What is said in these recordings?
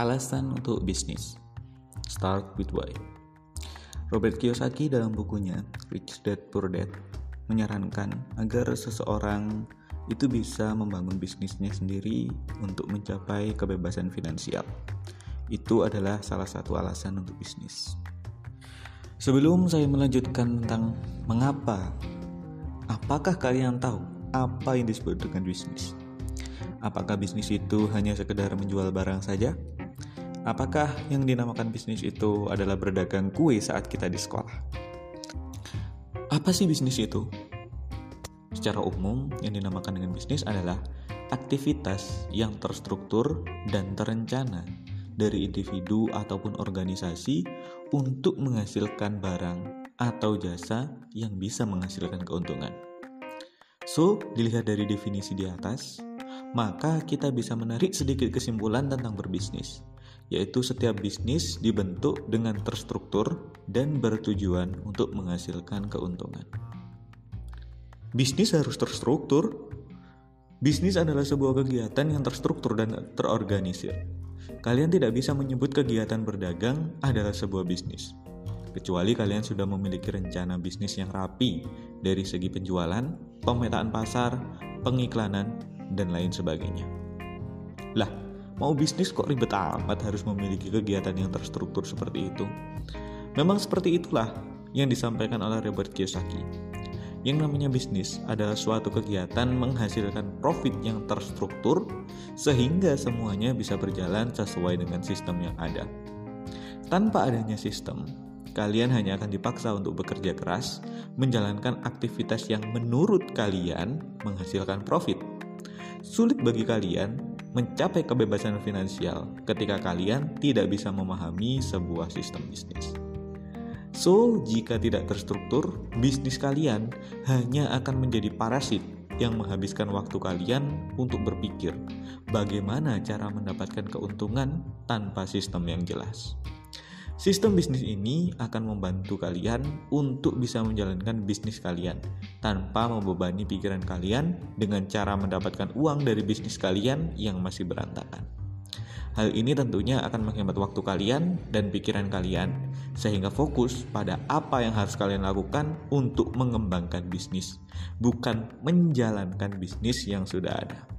Alasan untuk bisnis Start with why Robert Kiyosaki dalam bukunya Rich Dad Poor Dad menyarankan agar seseorang itu bisa membangun bisnisnya sendiri untuk mencapai kebebasan finansial. Itu adalah salah satu alasan untuk bisnis. Sebelum saya melanjutkan tentang mengapa, apakah kalian tahu apa yang disebut dengan bisnis? Apakah bisnis itu hanya sekedar menjual barang saja? Apakah yang dinamakan bisnis itu adalah berdagang kue saat kita di sekolah? Apa sih bisnis itu? Secara umum, yang dinamakan dengan bisnis adalah aktivitas yang terstruktur dan terencana dari individu ataupun organisasi untuk menghasilkan barang atau jasa yang bisa menghasilkan keuntungan. So, dilihat dari definisi di atas, maka kita bisa menarik sedikit kesimpulan tentang berbisnis yaitu setiap bisnis dibentuk dengan terstruktur dan bertujuan untuk menghasilkan keuntungan. Bisnis harus terstruktur. Bisnis adalah sebuah kegiatan yang terstruktur dan terorganisir. Kalian tidak bisa menyebut kegiatan berdagang adalah sebuah bisnis, kecuali kalian sudah memiliki rencana bisnis yang rapi dari segi penjualan, pemetaan pasar, pengiklanan, dan lain sebagainya. Lah, Mau bisnis kok ribet amat harus memiliki kegiatan yang terstruktur seperti itu. Memang seperti itulah yang disampaikan oleh Robert Kiyosaki. Yang namanya bisnis adalah suatu kegiatan menghasilkan profit yang terstruktur sehingga semuanya bisa berjalan sesuai dengan sistem yang ada. Tanpa adanya sistem, kalian hanya akan dipaksa untuk bekerja keras, menjalankan aktivitas yang menurut kalian menghasilkan profit. Sulit bagi kalian mencapai kebebasan finansial ketika kalian tidak bisa memahami sebuah sistem bisnis. So, jika tidak terstruktur, bisnis kalian hanya akan menjadi parasit yang menghabiskan waktu kalian untuk berpikir bagaimana cara mendapatkan keuntungan tanpa sistem yang jelas. Sistem bisnis ini akan membantu kalian untuk bisa menjalankan bisnis kalian tanpa membebani pikiran kalian dengan cara mendapatkan uang dari bisnis kalian yang masih berantakan. Hal ini tentunya akan menghemat waktu kalian dan pikiran kalian, sehingga fokus pada apa yang harus kalian lakukan untuk mengembangkan bisnis, bukan menjalankan bisnis yang sudah ada.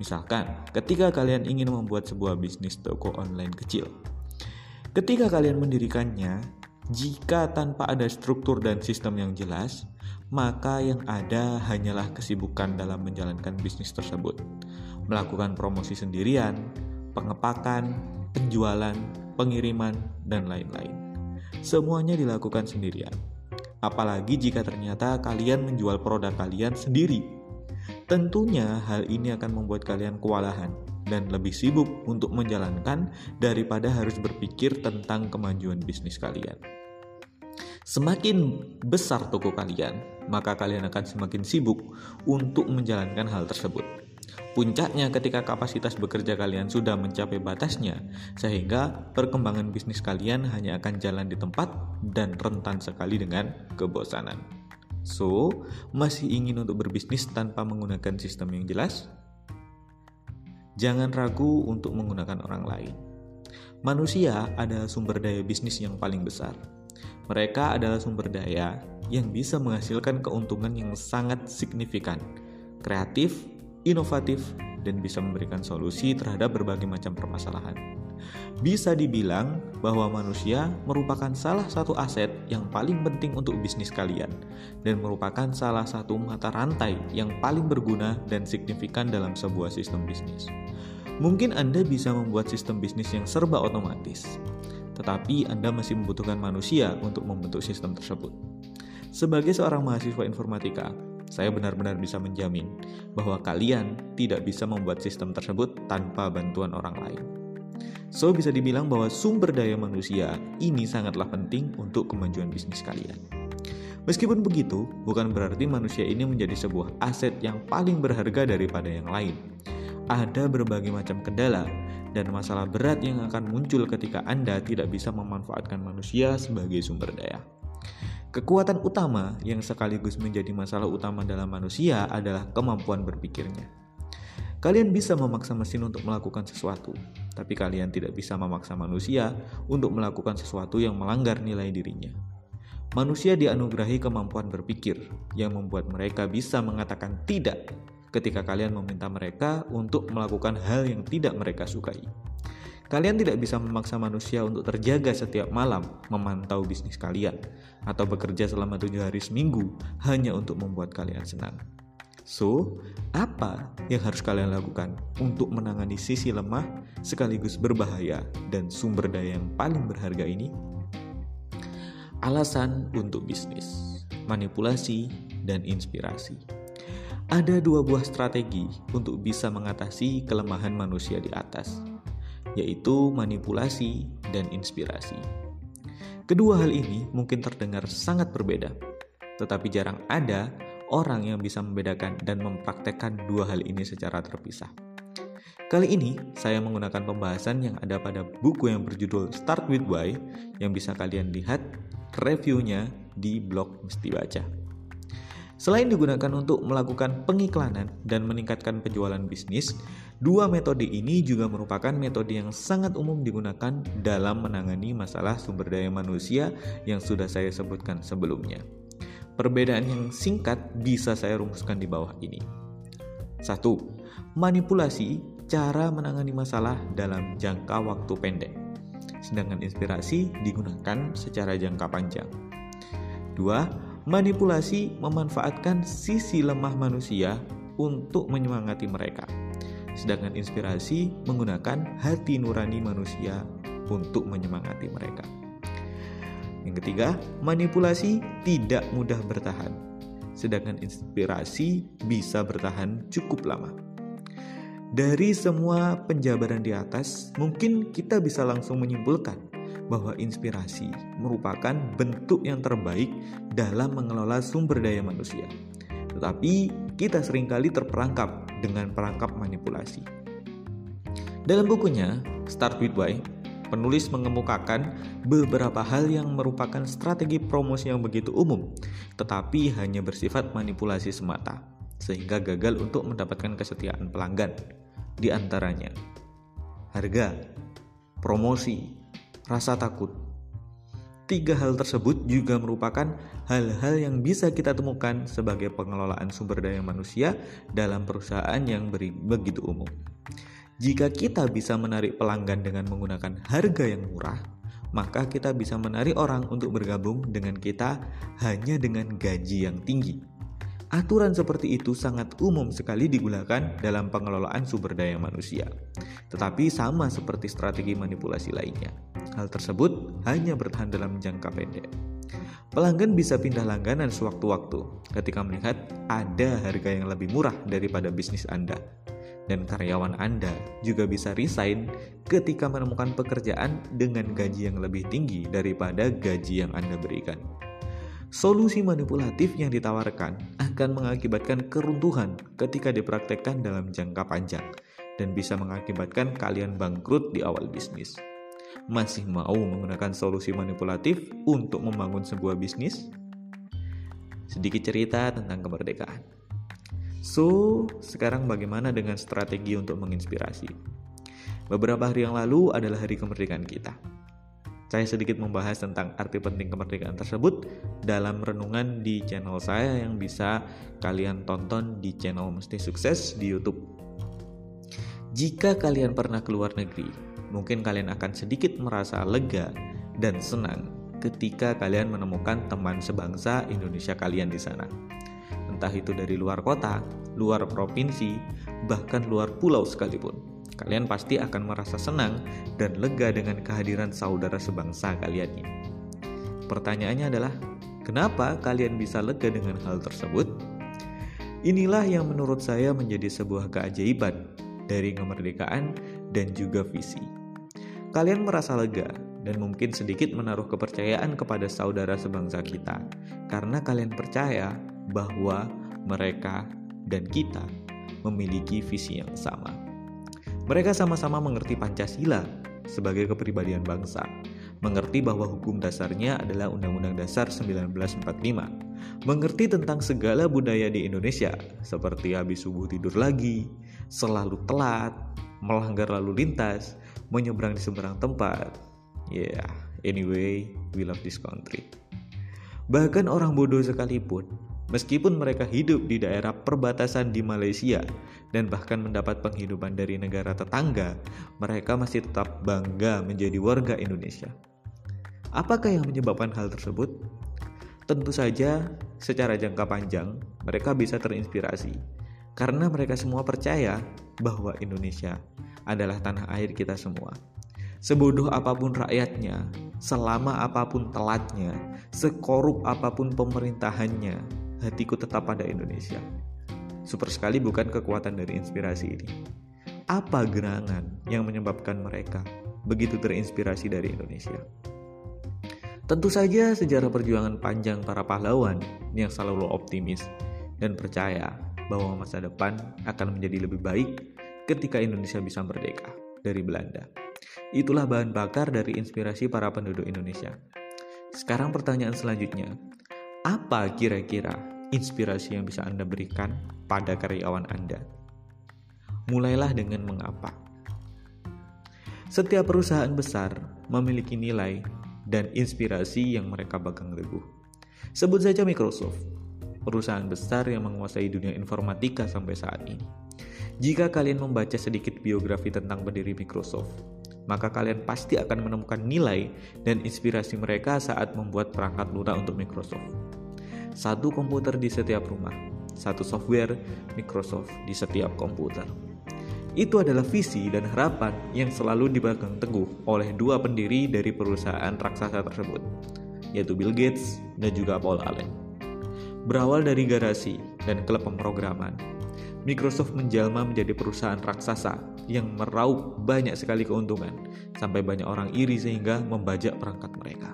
Misalkan, ketika kalian ingin membuat sebuah bisnis toko online kecil, Ketika kalian mendirikannya, jika tanpa ada struktur dan sistem yang jelas, maka yang ada hanyalah kesibukan dalam menjalankan bisnis tersebut. Melakukan promosi sendirian, pengepakan, penjualan, pengiriman, dan lain-lain. Semuanya dilakukan sendirian. Apalagi jika ternyata kalian menjual produk kalian sendiri. Tentunya hal ini akan membuat kalian kewalahan dan lebih sibuk untuk menjalankan daripada harus berpikir tentang kemajuan bisnis kalian. Semakin besar toko kalian, maka kalian akan semakin sibuk untuk menjalankan hal tersebut. Puncaknya ketika kapasitas bekerja kalian sudah mencapai batasnya, sehingga perkembangan bisnis kalian hanya akan jalan di tempat dan rentan sekali dengan kebosanan. So, masih ingin untuk berbisnis tanpa menggunakan sistem yang jelas? Jangan ragu untuk menggunakan orang lain. Manusia adalah sumber daya bisnis yang paling besar. Mereka adalah sumber daya yang bisa menghasilkan keuntungan yang sangat signifikan, kreatif, inovatif, dan bisa memberikan solusi terhadap berbagai macam permasalahan. Bisa dibilang bahwa manusia merupakan salah satu aset yang paling penting untuk bisnis kalian dan merupakan salah satu mata rantai yang paling berguna dan signifikan dalam sebuah sistem bisnis. Mungkin Anda bisa membuat sistem bisnis yang serba otomatis, tetapi Anda masih membutuhkan manusia untuk membentuk sistem tersebut. Sebagai seorang mahasiswa informatika, saya benar-benar bisa menjamin bahwa kalian tidak bisa membuat sistem tersebut tanpa bantuan orang lain. So, bisa dibilang bahwa sumber daya manusia ini sangatlah penting untuk kemajuan bisnis kalian. Meskipun begitu, bukan berarti manusia ini menjadi sebuah aset yang paling berharga daripada yang lain. Ada berbagai macam kendala dan masalah berat yang akan muncul ketika Anda tidak bisa memanfaatkan manusia sebagai sumber daya. Kekuatan utama yang sekaligus menjadi masalah utama dalam manusia adalah kemampuan berpikirnya. Kalian bisa memaksa mesin untuk melakukan sesuatu, tapi kalian tidak bisa memaksa manusia untuk melakukan sesuatu yang melanggar nilai dirinya. Manusia dianugerahi kemampuan berpikir yang membuat mereka bisa mengatakan tidak ketika kalian meminta mereka untuk melakukan hal yang tidak mereka sukai. Kalian tidak bisa memaksa manusia untuk terjaga setiap malam memantau bisnis kalian atau bekerja selama tujuh hari seminggu hanya untuk membuat kalian senang. So, apa yang harus kalian lakukan untuk menangani sisi lemah sekaligus berbahaya dan sumber daya yang paling berharga ini? Alasan untuk bisnis, manipulasi, dan inspirasi. Ada dua buah strategi untuk bisa mengatasi kelemahan manusia di atas, yaitu manipulasi dan inspirasi. Kedua hal ini mungkin terdengar sangat berbeda, tetapi jarang ada orang yang bisa membedakan dan mempraktekkan dua hal ini secara terpisah. Kali ini saya menggunakan pembahasan yang ada pada buku yang berjudul Start with Why yang bisa kalian lihat reviewnya di blog Mesti Baca. Selain digunakan untuk melakukan pengiklanan dan meningkatkan penjualan bisnis, dua metode ini juga merupakan metode yang sangat umum digunakan dalam menangani masalah sumber daya manusia yang sudah saya sebutkan sebelumnya. Perbedaan yang singkat bisa saya rumuskan di bawah ini. 1. Manipulasi cara menangani masalah dalam jangka waktu pendek sedangkan inspirasi digunakan secara jangka panjang. Dua, manipulasi memanfaatkan sisi lemah manusia untuk menyemangati mereka. Sedangkan inspirasi menggunakan hati nurani manusia untuk menyemangati mereka. Yang ketiga, manipulasi tidak mudah bertahan, sedangkan inspirasi bisa bertahan cukup lama. Dari semua penjabaran di atas, mungkin kita bisa langsung menyimpulkan bahwa inspirasi merupakan bentuk yang terbaik dalam mengelola sumber daya manusia. Tetapi kita sering kali terperangkap dengan perangkap manipulasi. Dalam bukunya Start With Why, penulis mengemukakan beberapa hal yang merupakan strategi promosi yang begitu umum, tetapi hanya bersifat manipulasi semata sehingga gagal untuk mendapatkan kesetiaan pelanggan. Di antaranya, harga, promosi, rasa takut. Tiga hal tersebut juga merupakan hal-hal yang bisa kita temukan sebagai pengelolaan sumber daya manusia dalam perusahaan yang begitu umum. Jika kita bisa menarik pelanggan dengan menggunakan harga yang murah, maka kita bisa menarik orang untuk bergabung dengan kita hanya dengan gaji yang tinggi. Aturan seperti itu sangat umum sekali digunakan dalam pengelolaan sumber daya manusia, tetapi sama seperti strategi manipulasi lainnya. Hal tersebut hanya bertahan dalam jangka pendek. Pelanggan bisa pindah langganan sewaktu-waktu ketika melihat ada harga yang lebih murah daripada bisnis Anda. Dan karyawan Anda juga bisa resign ketika menemukan pekerjaan dengan gaji yang lebih tinggi daripada gaji yang Anda berikan. Solusi manipulatif yang ditawarkan akan mengakibatkan keruntuhan ketika dipraktekkan dalam jangka panjang dan bisa mengakibatkan kalian bangkrut di awal bisnis. Masih mau menggunakan solusi manipulatif untuk membangun sebuah bisnis? Sedikit cerita tentang kemerdekaan. So, sekarang bagaimana dengan strategi untuk menginspirasi? Beberapa hari yang lalu adalah hari kemerdekaan kita. Saya sedikit membahas tentang arti penting kemerdekaan tersebut dalam renungan di channel saya yang bisa kalian tonton di channel Mesti Sukses di YouTube. Jika kalian pernah keluar negeri, mungkin kalian akan sedikit merasa lega dan senang ketika kalian menemukan teman sebangsa Indonesia kalian di sana. Entah itu dari luar kota, luar provinsi, bahkan luar pulau sekalipun kalian pasti akan merasa senang dan lega dengan kehadiran saudara sebangsa kalian ini. Pertanyaannya adalah, kenapa kalian bisa lega dengan hal tersebut? Inilah yang menurut saya menjadi sebuah keajaiban dari kemerdekaan dan juga visi. Kalian merasa lega dan mungkin sedikit menaruh kepercayaan kepada saudara sebangsa kita karena kalian percaya bahwa mereka dan kita memiliki visi yang sama. Mereka sama-sama mengerti Pancasila sebagai kepribadian bangsa, mengerti bahwa hukum dasarnya adalah Undang-Undang Dasar 1945, mengerti tentang segala budaya di Indonesia, seperti habis subuh tidur lagi, selalu telat, melanggar lalu lintas, menyeberang di seberang tempat. Yeah, anyway, we love this country. Bahkan orang bodoh sekalipun, meskipun mereka hidup di daerah perbatasan di Malaysia dan bahkan mendapat penghidupan dari negara tetangga, mereka masih tetap bangga menjadi warga Indonesia. Apakah yang menyebabkan hal tersebut? Tentu saja, secara jangka panjang, mereka bisa terinspirasi karena mereka semua percaya bahwa Indonesia adalah tanah air kita semua. Sebodoh apa pun rakyatnya, selama apa pun telatnya, sekorup apa pun pemerintahannya, hatiku tetap pada Indonesia. Super sekali bukan kekuatan dari inspirasi ini. Apa gerangan yang menyebabkan mereka begitu terinspirasi dari Indonesia? Tentu saja sejarah perjuangan panjang para pahlawan yang selalu optimis dan percaya bahwa masa depan akan menjadi lebih baik ketika Indonesia bisa merdeka dari Belanda. Itulah bahan bakar dari inspirasi para penduduk Indonesia. Sekarang pertanyaan selanjutnya, apa kira-kira inspirasi yang bisa Anda berikan pada karyawan Anda? Mulailah dengan mengapa. Setiap perusahaan besar memiliki nilai dan inspirasi yang mereka pegang teguh. Sebut saja Microsoft, perusahaan besar yang menguasai dunia informatika sampai saat ini. Jika kalian membaca sedikit biografi tentang pendiri Microsoft, maka kalian pasti akan menemukan nilai dan inspirasi mereka saat membuat perangkat lunak untuk Microsoft. Satu komputer di setiap rumah, satu software Microsoft di setiap komputer. Itu adalah visi dan harapan yang selalu dipegang teguh oleh dua pendiri dari perusahaan raksasa tersebut, yaitu Bill Gates dan juga Paul Allen. Berawal dari garasi dan klub pemrograman, Microsoft menjelma menjadi perusahaan raksasa yang meraup banyak sekali keuntungan, sampai banyak orang iri sehingga membajak perangkat mereka.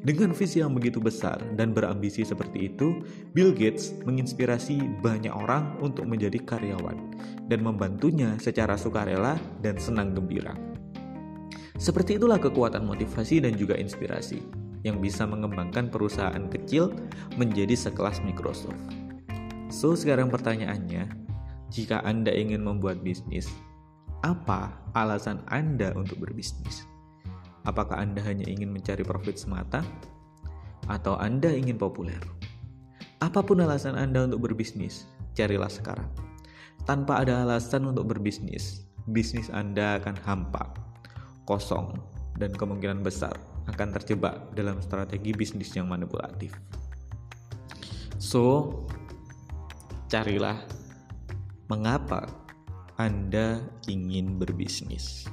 Dengan visi yang begitu besar dan berambisi seperti itu, Bill Gates menginspirasi banyak orang untuk menjadi karyawan dan membantunya secara sukarela dan senang gembira. Seperti itulah kekuatan motivasi dan juga inspirasi yang bisa mengembangkan perusahaan kecil menjadi sekelas Microsoft. So, sekarang pertanyaannya, jika Anda ingin membuat bisnis, apa alasan Anda untuk berbisnis? Apakah Anda hanya ingin mencari profit semata? Atau Anda ingin populer? Apa pun alasan Anda untuk berbisnis, carilah sekarang. Tanpa ada alasan untuk berbisnis, bisnis Anda akan hampa, kosong, dan kemungkinan besar akan terjebak dalam strategi bisnis yang manipulatif. So, carilah mengapa Anda ingin berbisnis.